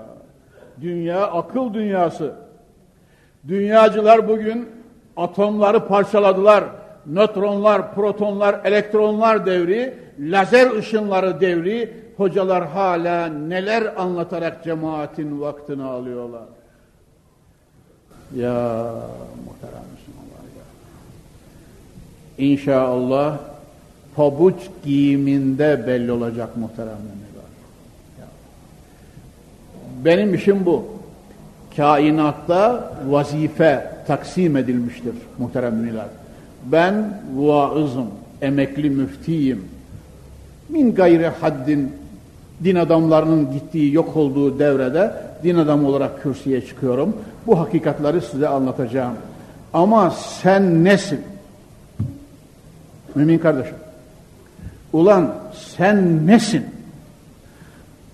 Speaker 1: dünya akıl dünyası. Dünyacılar bugün atomları parçaladılar. Nötronlar, protonlar, elektronlar devri, lazer ışınları devri. Hocalar hala neler anlatarak cemaatin vaktini alıyorlar. Ya muhterem Müslümanlar ya. İnşallah pabuç giyiminde belli olacak muhterem. Benim işim bu. Kainatta vazife taksim edilmiştir muhterem. Ben vaızım, emekli müftiyim. Min gayri haddin din adamlarının gittiği, yok olduğu devrede din adamı olarak kürsüye çıkıyorum. Bu hakikatları size anlatacağım. Ama sen nesin? Mümin kardeşim. Ulan sen nesin?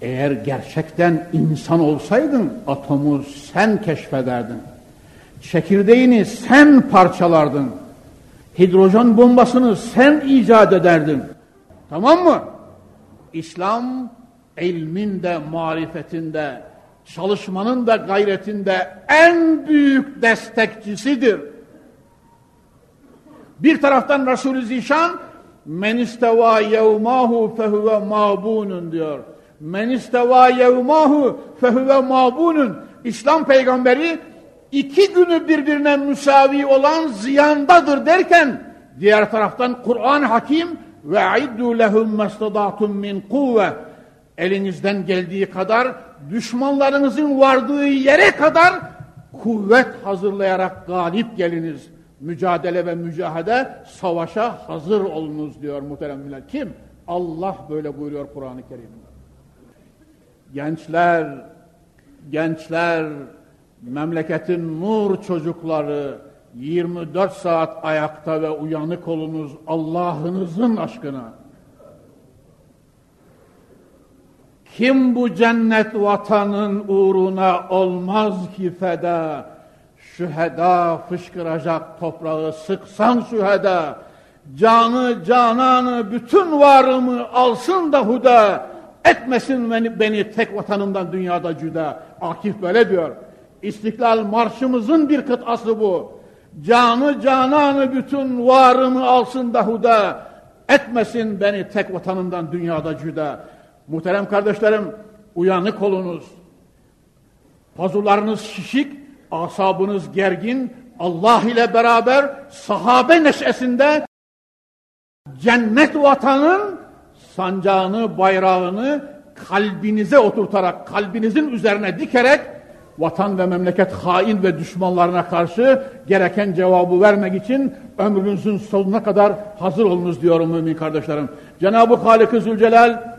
Speaker 1: Eğer gerçekten insan olsaydın atomu sen keşfederdin. Çekirdeğini sen parçalardın. Hidrojen bombasını sen icat ederdin. Tamam mı? İslam ilmin de marifetinde, çalışmanın da gayretinde en büyük destekçisidir. Bir taraftan Resulü Zişan men isteva yevmahu fehuve mabunun diyor. Men isteva yevmahu fehuve mabunun. İslam peygamberi iki günü birbirine müsavi olan ziyandadır derken diğer taraftan Kur'an hakim ve aiddu lehum mastadatum min kuvve elinizden geldiği kadar düşmanlarınızın vardığı yere kadar kuvvet hazırlayarak galip geliniz. Mücadele ve mücahede savaşa hazır olunuz diyor muhteremler. Kim? Allah böyle buyuruyor Kur'an-ı Kerim'de. Gençler, gençler, memleketin nur çocukları 24 saat ayakta ve uyanık olunuz Allah'ınızın aşkına. Kim bu cennet vatanın uğruna olmaz ki feda? Şüheda fışkıracak toprağı sıksan şüheda. Canı cananı bütün varımı alsın da huda. Etmesin beni, beni tek vatanımdan dünyada cüda. Akif böyle diyor. İstiklal marşımızın bir kıtası bu. Canı cananı bütün varımı alsın da huda. Etmesin beni tek vatanımdan dünyada cüda. Muhterem kardeşlerim uyanık olunuz. Pazularınız şişik, asabınız gergin. Allah ile beraber sahabe neşesinde cennet vatanın sancağını, bayrağını kalbinize oturtarak, kalbinizin üzerine dikerek vatan ve memleket hain ve düşmanlarına karşı gereken cevabı vermek için ömrünüzün sonuna kadar hazır olunuz diyorum mümin kardeşlerim. Cenab-ı Halik-i Zülcelal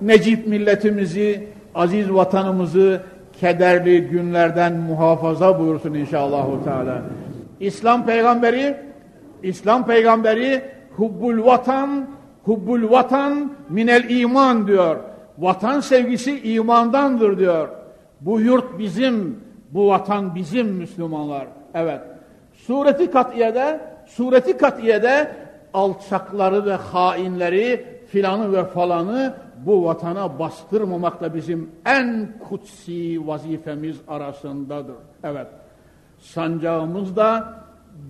Speaker 1: Necip milletimizi, aziz vatanımızı kederli günlerden muhafaza buyursun inşallahu teala. İslam peygamberi İslam peygamberi hubbul vatan hubbul vatan minel iman diyor. Vatan sevgisi imandandır diyor. Bu yurt bizim, bu vatan bizim Müslümanlar. Evet. Sureti katiyede, sureti katiyede alçakları ve hainleri filanı ve falanı bu vatana bastırmamak da bizim en kutsi vazifemiz arasındadır. Evet. Sancağımız da,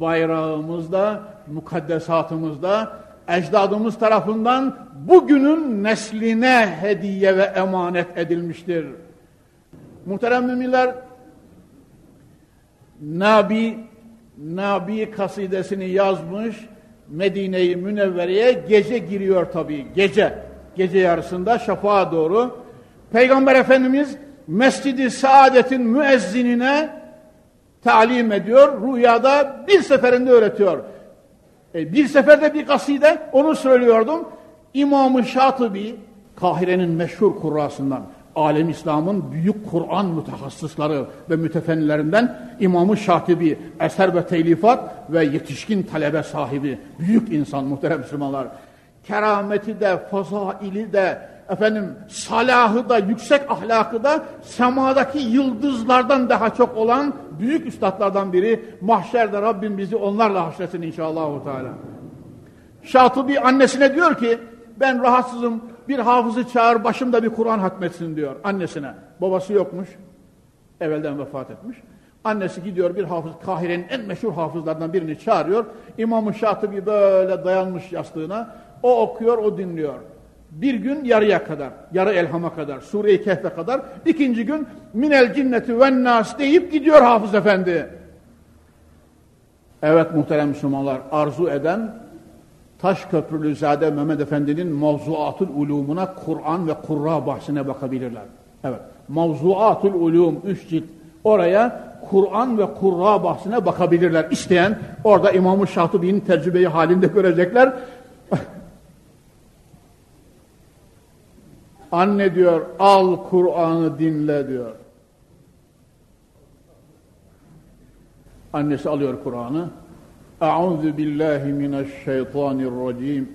Speaker 1: bayrağımız da, mukaddesatımız da ecdadımız tarafından bugünün nesline hediye ve emanet edilmiştir. Muhterem müminler, Nabi, Nabi kasidesini yazmış, Medine-i Münevvere'ye gece giriyor tabii, gece. Gece yarısında şafağa doğru. Peygamber Efendimiz Mescid-i Saadet'in müezzinine talim ediyor. Rüyada bir seferinde öğretiyor. E, bir seferde bir kaside onu söylüyordum. İmam-ı Şatıbi, Kahire'nin meşhur kurrasından, alem İslam'ın büyük Kur'an mütehassısları ve mütefennilerinden İmam-ı Şatibi, eser ve telifat ve yetişkin talebe sahibi, büyük insan muhterem Müslümanlar. Kerameti de, fazaili de, efendim salahı da, yüksek ahlakı da semadaki yıldızlardan daha çok olan büyük üstadlardan biri. Mahşerde Rabbim bizi onlarla haşretsin inşallah. Şatıbi annesine diyor ki ben rahatsızım bir hafızı çağır başımda bir Kur'an hatmetsin diyor annesine. Babası yokmuş. Evvelden vefat etmiş. Annesi gidiyor bir hafız, Kahire'nin en meşhur hafızlarından birini çağırıyor. İmam-ı Şatıbi böyle dayanmış yastığına. O okuyor, o dinliyor. Bir gün yarıya kadar, yarı elhama kadar, Sure-i Kehf'e kadar. ikinci gün minel cinneti ve nas deyip gidiyor Hafız Efendi. Evet muhterem Müslümanlar, arzu eden Taş Köprülü Zade Mehmet Efendi'nin Mavzuatul Ulumuna Kur'an ve Kurra bahsine bakabilirler. Evet, Mavzuatul Ulum 3 cilt oraya Kur'an ve Kurra bahsine bakabilirler. İsteyen orada İmam-ı Şatıbi'nin tecrübeyi halinde görecekler. Anne diyor al Kur'an'ı dinle diyor. Annesi alıyor Kur'an'ı. Euzu billahi mineşşeytanirracim.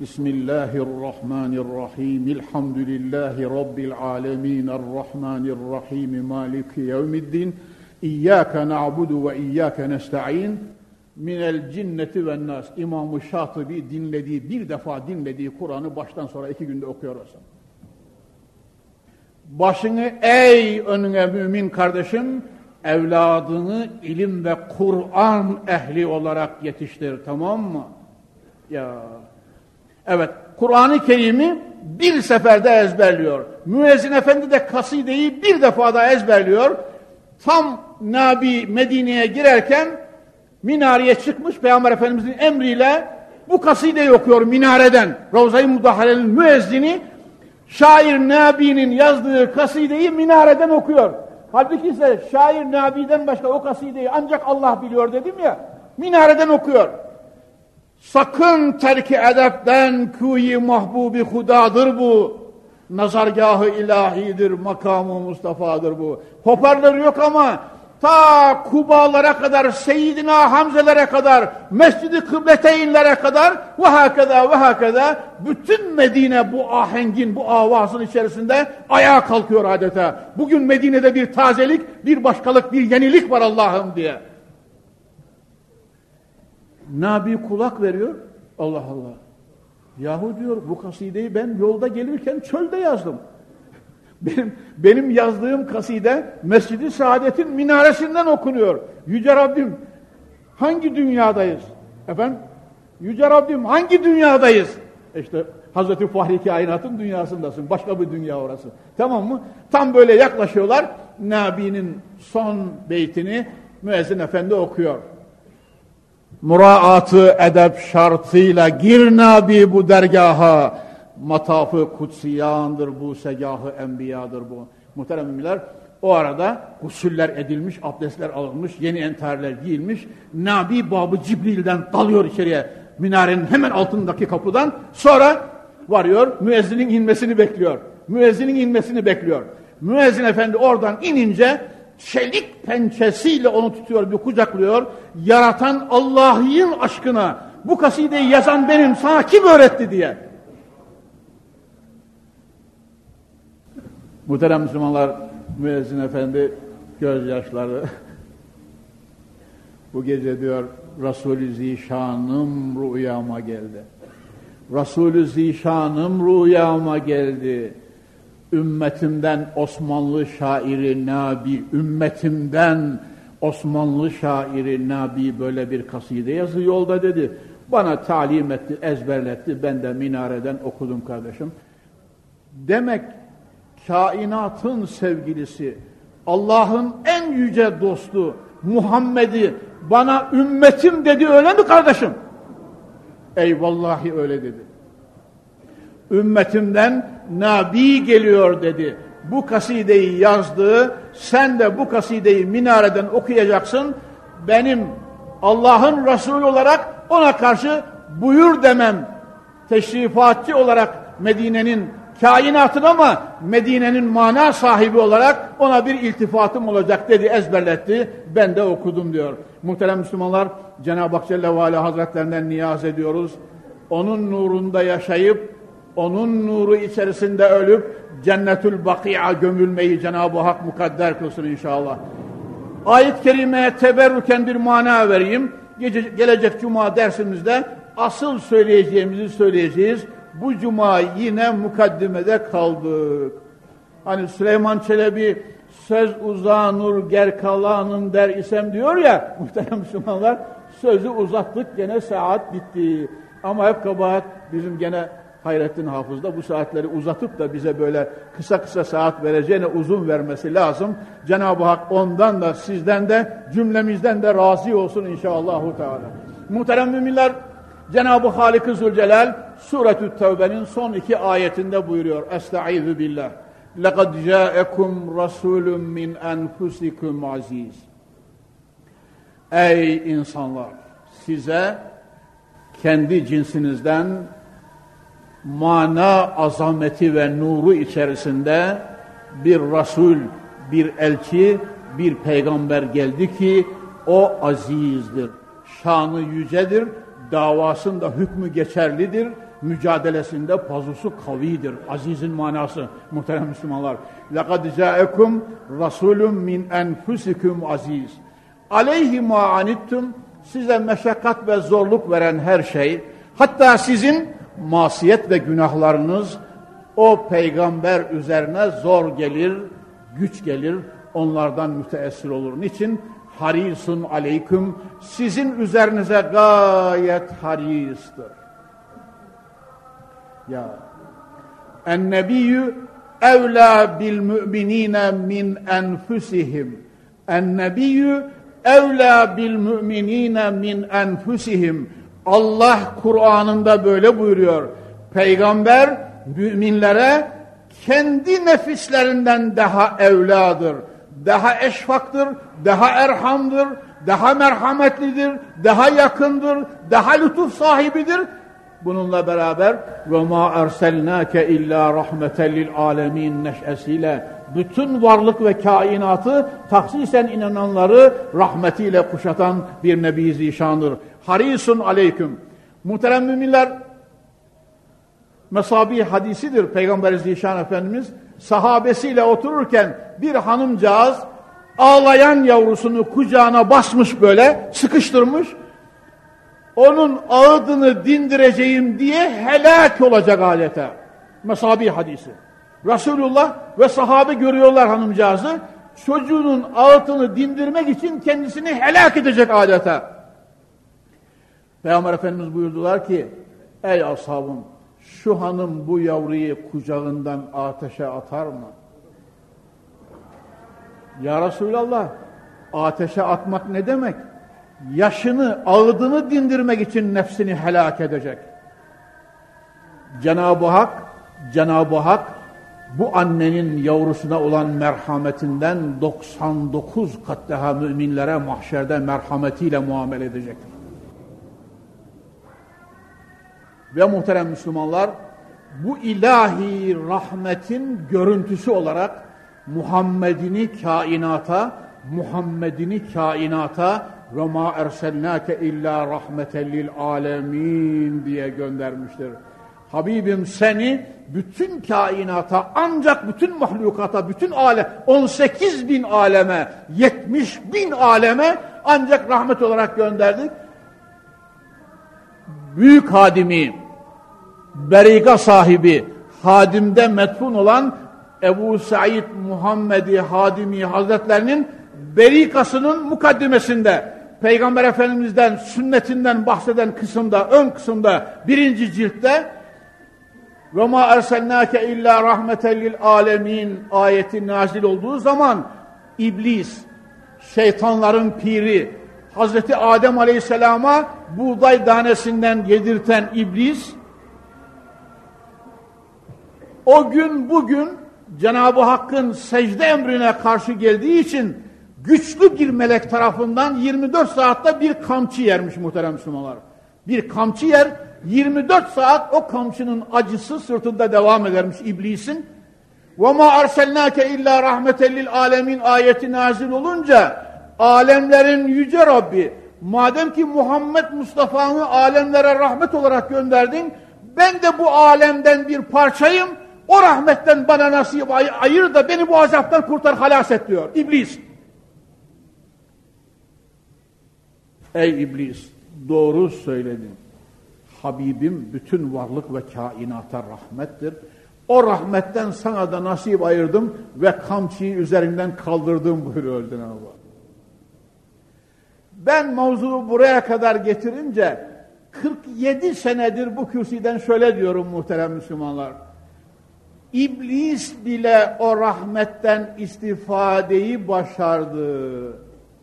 Speaker 1: Bismillahirrahmanirrahim. Elhamdülillahi Rabbil alemin. Errahmanirrahim. Maliki yevmiddin. İyyâke na'budu ve iyyâke nesta'in. Minel cinneti ve nas. İmam-ı Şatibi dinlediği, bir defa dinlediği Kur'an'ı baştan sonra iki günde okuyor olsun. Başını ey önüne mümin kardeşim, evladını ilim ve Kur'an ehli olarak yetiştir tamam mı? Ya Evet, Kur'an-ı Kerim'i bir seferde ezberliyor. Müezzin Efendi de kasideyi bir defada ezberliyor. Tam Nabi Medine'ye girerken minareye çıkmış Peygamber Efendimiz'in emriyle bu kasideyi okuyor minareden. Ravza-i Mudahale'nin müezzini şair Nabi'nin yazdığı kasideyi minareden okuyor. Halbuki ise şair Nabi'den başka o kasideyi ancak Allah biliyor dedim ya. Minareden okuyor. Sakın terki edepten kuyi mahbubi hudadır bu. Nazargahı ilahidir, makamı Mustafa'dır bu. Hoparlör yok ama ta Kubalara kadar, Seyyidina Hamzelere kadar, Mescid-i Kıbleteynlere kadar ve hakeda ve hakeda bütün Medine bu ahengin, bu avazın içerisinde ayağa kalkıyor adeta. Bugün Medine'de bir tazelik, bir başkalık, bir yenilik var Allah'ım diye. Nabi kulak veriyor. Allah Allah. Yahu diyor bu kasideyi ben yolda gelirken çölde yazdım. Benim, benim yazdığım kaside Mescid-i Saadet'in minaresinden okunuyor. Yüce Rabbim hangi dünyadayız? Efendim? Yüce Rabbim hangi dünyadayız? İşte Hazreti Fahri Kainat'ın dünyasındasın. Başka bir dünya orası. Tamam mı? Tam böyle yaklaşıyorlar. Nabi'nin son beytini müezzin efendi okuyor muraatı edep şartıyla gir nabi bu dergaha matafı kutsiyandır bu segahı enbiyadır bu. Muhterem müminler o arada gusüller edilmiş abdestler alınmış yeni enterler giyilmiş. Nabi babı cibril'den dalıyor içeriye minarenin hemen altındaki kapıdan. Sonra varıyor müezzinin inmesini bekliyor. Müezzinin inmesini bekliyor. Müezzin efendi oradan inince çelik pençesiyle onu tutuyor, bir kucaklıyor. Yaratan Allah'ın aşkına bu kasideyi yazan benim sana kim öğretti diye. Muhterem Müslümanlar, müezzin efendi gözyaşları bu gece diyor Resulü Zişanım rüyama geldi. Resulü Zişanım rüyama geldi ümmetimden Osmanlı şairi Nabi, ümmetimden Osmanlı şairi Nabi böyle bir kaside yazı yolda dedi. Bana talim etti, ezberletti. Ben de minareden okudum kardeşim. Demek kainatın sevgilisi, Allah'ın en yüce dostu Muhammed'i bana ümmetim dedi öyle mi kardeşim? Eyvallahi öyle dedi ümmetimden Nabi geliyor dedi. Bu kasideyi yazdı, sen de bu kasideyi minareden okuyacaksın. Benim Allah'ın Resulü olarak ona karşı buyur demem. Teşrifatçı olarak Medine'nin kainatın ama Medine'nin mana sahibi olarak ona bir iltifatım olacak dedi, ezberletti. Ben de okudum diyor. Muhterem Müslümanlar, Cenab-ı Hak Celle ve Ala Hazretlerinden niyaz ediyoruz. Onun nurunda yaşayıp onun nuru içerisinde ölüp cennetül baki'a gömülmeyi Cenab-ı Hak mukadder kılsın inşallah. Ayet-i kerimeye teberrüken bir mana vereyim. Gece, gelecek cuma dersimizde asıl söyleyeceğimizi söyleyeceğiz. Bu cuma yine mukaddimede kaldık. Hani Süleyman Çelebi söz uzanur gerkalanın der isem diyor ya muhterem Müslümanlar sözü uzattık gene saat bitti. Ama hep kabahat bizim gene Hayrettin Hafız da bu saatleri uzatıp da bize böyle kısa kısa saat vereceğine uzun vermesi lazım. Cenab-ı Hak ondan da sizden de cümlemizden de razı olsun inşallahü teala. Muhterem müminler Cenab-ı Halik-i Zülcelal Suretü Tevbe'nin son iki ayetinde buyuruyor. Estaizu billah. لَقَدْ جَاءَكُمْ رَسُولٌ مِّنْ أَنْفُسِكُمْ aziz. Ey insanlar! Size kendi cinsinizden mana azameti ve nuru içerisinde bir Resul, bir elçi, bir peygamber geldi ki o azizdir. Şanı yücedir, davasında hükmü geçerlidir, mücadelesinde pazusu kavidir. Azizin manası muhterem Müslümanlar. لَقَدْ جَاءَكُمْ رَسُولٌ مِنْ اَنْفُسِكُمْ aziz. Aleyhi ma anittum size meşakkat ve zorluk veren her şey hatta sizin masiyet ve günahlarınız o peygamber üzerine zor gelir, güç gelir, onlardan müteessir olur. Niçin? Harisun aleyküm sizin üzerinize gayet haristir. Ya Ennebiyyü evlâ bil müminine min enfusihim. Ennebiyyü evlâ bil müminine min enfusihim. Allah Kur'an'ında böyle buyuruyor. Peygamber müminlere kendi nefislerinden daha evladır, daha eşfaktır, daha erhamdır, daha merhametlidir, daha yakındır, daha lütuf sahibidir. Bununla beraber ve ma erselnake illa rahmeten lil alemin neşesiyle bütün varlık ve kainatı taksisen inananları rahmetiyle kuşatan bir nebi zişandır. Harisun aleyküm. Muhterem müminler Mesabi hadisidir Peygamber Zişan Efendimiz sahabesiyle otururken bir hanımcağız ağlayan yavrusunu kucağına basmış böyle sıkıştırmış onun ağıdını dindireceğim diye helak olacak adeta. Mesabi hadisi. Resulullah ve sahabe görüyorlar hanımcağızı. Çocuğunun ağıtını dindirmek için kendisini helak edecek adeta. Peygamber Efendimiz buyurdular ki, ey ashabım şu hanım bu yavruyu kucağından ateşe atar mı? Ya Resulallah, ateşe atmak ne demek? Yaşını, ağıdını dindirmek için nefsini helak edecek. Cenab-ı Hak, Cenab-ı Hak bu annenin yavrusuna olan merhametinden 99 kat daha müminlere mahşerde merhametiyle muamele edecektir. Ve muhterem Müslümanlar bu ilahi rahmetin görüntüsü olarak Muhammed'ini kainata, Muhammed'ini kainata ve ma erselnake illa rahmeten lil alemin diye göndermiştir. Habibim seni bütün kainata ancak bütün mahlukata, bütün alem 18 bin aleme, 70 bin aleme ancak rahmet olarak gönderdik büyük hadimi, beriga sahibi, hadimde metfun olan Ebu Said Muhammedi Hadimi Hazretlerinin berikasının mukaddimesinde Peygamber Efendimiz'den sünnetinden bahseden kısımda, ön kısımda birinci ciltte ve ma ersennâke illa rahmeten lil alemin ayeti nazil olduğu zaman iblis, şeytanların piri, Hazreti Adem Aleyhisselam'a buğday tanesinden yedirten iblis o gün bugün Cenab-ı Hakk'ın secde emrine karşı geldiği için güçlü bir melek tarafından 24 saatte bir kamçı yermiş muhterem Müslümanlar. Bir kamçı yer 24 saat o kamçının acısı sırtında devam edermiş iblisin. وَمَا أَرْسَلْنَاكَ اِلَّا رَحْمَةً لِلْعَالَمِينَ ayeti nazil olunca alemlerin yüce Rabbi madem ki Muhammed Mustafa'nı alemlere rahmet olarak gönderdin ben de bu alemden bir parçayım o rahmetten bana nasip ay ayır da beni bu azaptan kurtar halas et diyor İblis. Ey iblis doğru söyledin. Habibim bütün varlık ve kainata rahmettir. O rahmetten sana da nasip ayırdım ve kamçıyı üzerinden kaldırdım buyuruyor Cenab-ı Hak. Ben mevzuu buraya kadar getirince 47 senedir bu kürsüden şöyle diyorum muhterem Müslümanlar. İblis bile o rahmetten istifadeyi başardı.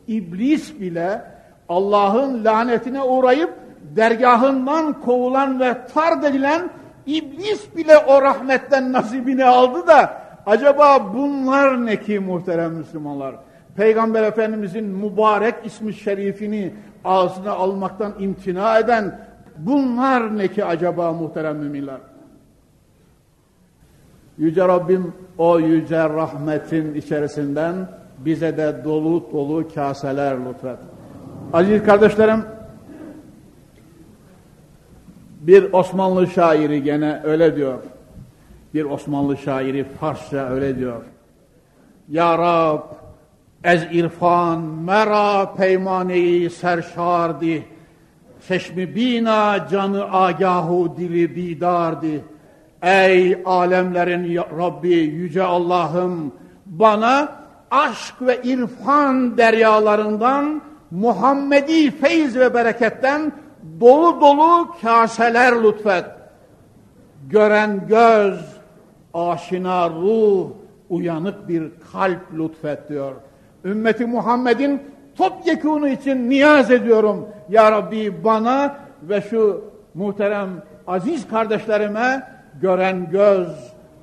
Speaker 1: İblis bile Allah'ın lanetine uğrayıp dergahından kovulan ve tard edilen İblis bile o rahmetten nasibini aldı da acaba bunlar ne ki muhterem Müslümanlar? Peygamber Efendimizin mübarek ismi şerifini ağzına almaktan imtina eden bunlar ne ki acaba muhterem müminler? Yüce Rabbim o yüce rahmetin içerisinden bize de dolu dolu kaseler lütfet. Aziz kardeşlerim, Bir Osmanlı şairi gene öyle diyor. Bir Osmanlı şairi Farsça öyle diyor. Ya Rab, ez irfan mera peymane-i serşardi, çeşmi bina canı agahu dili bidardi. Ey alemlerin Rabbi, yüce Allah'ım, bana aşk ve irfan deryalarından, Muhammedi feyz ve bereketten dolu dolu kaseler lütfet. Gören göz, aşina ruh, uyanık bir kalp lütfet diyor. Ümmeti Muhammed'in topyekunu için niyaz ediyorum. Ya Rabbi bana ve şu muhterem aziz kardeşlerime gören göz,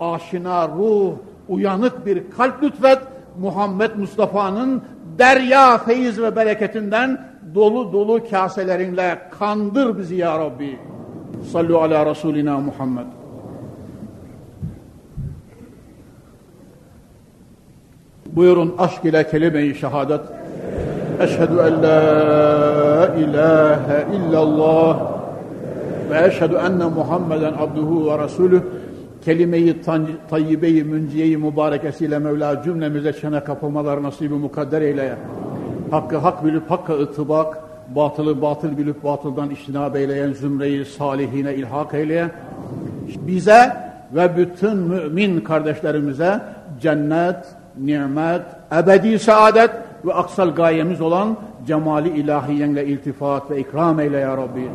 Speaker 1: aşina ruh, uyanık bir kalp lütfet. Muhammed Mustafa'nın derya feyiz ve bereketinden dolu dolu kaselerinle kandır bizi ya Rabbi. Sallu ala Resulina Muhammed. Buyurun aşk ile kelime-i şehadet. Eşhedü en la ilahe illallah ve eşhedü enne Muhammeden abduhu ve resulüh kelime-i tayyibe-i münciye-i mübarekesiyle Mevla cümlemize çene kapılmalar nasibi mukadder eyleye. Hakkı hak bilip hakka ıtıbak, batılı batıl bilip batıldan iştinab eyleyen zümreyi salihine ilhak eyleyen, bize ve bütün mümin kardeşlerimize cennet, nimet, ebedi saadet ve aksal gayemiz olan cemali ilahiyenle iltifat ve ikram eyle ya Rabbi.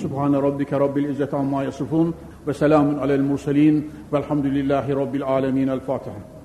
Speaker 1: Subhane rabbike rabbil izzeti amma yasifun ve selamun alel murselin velhamdülillahi rabbil alemin. El Fatiha.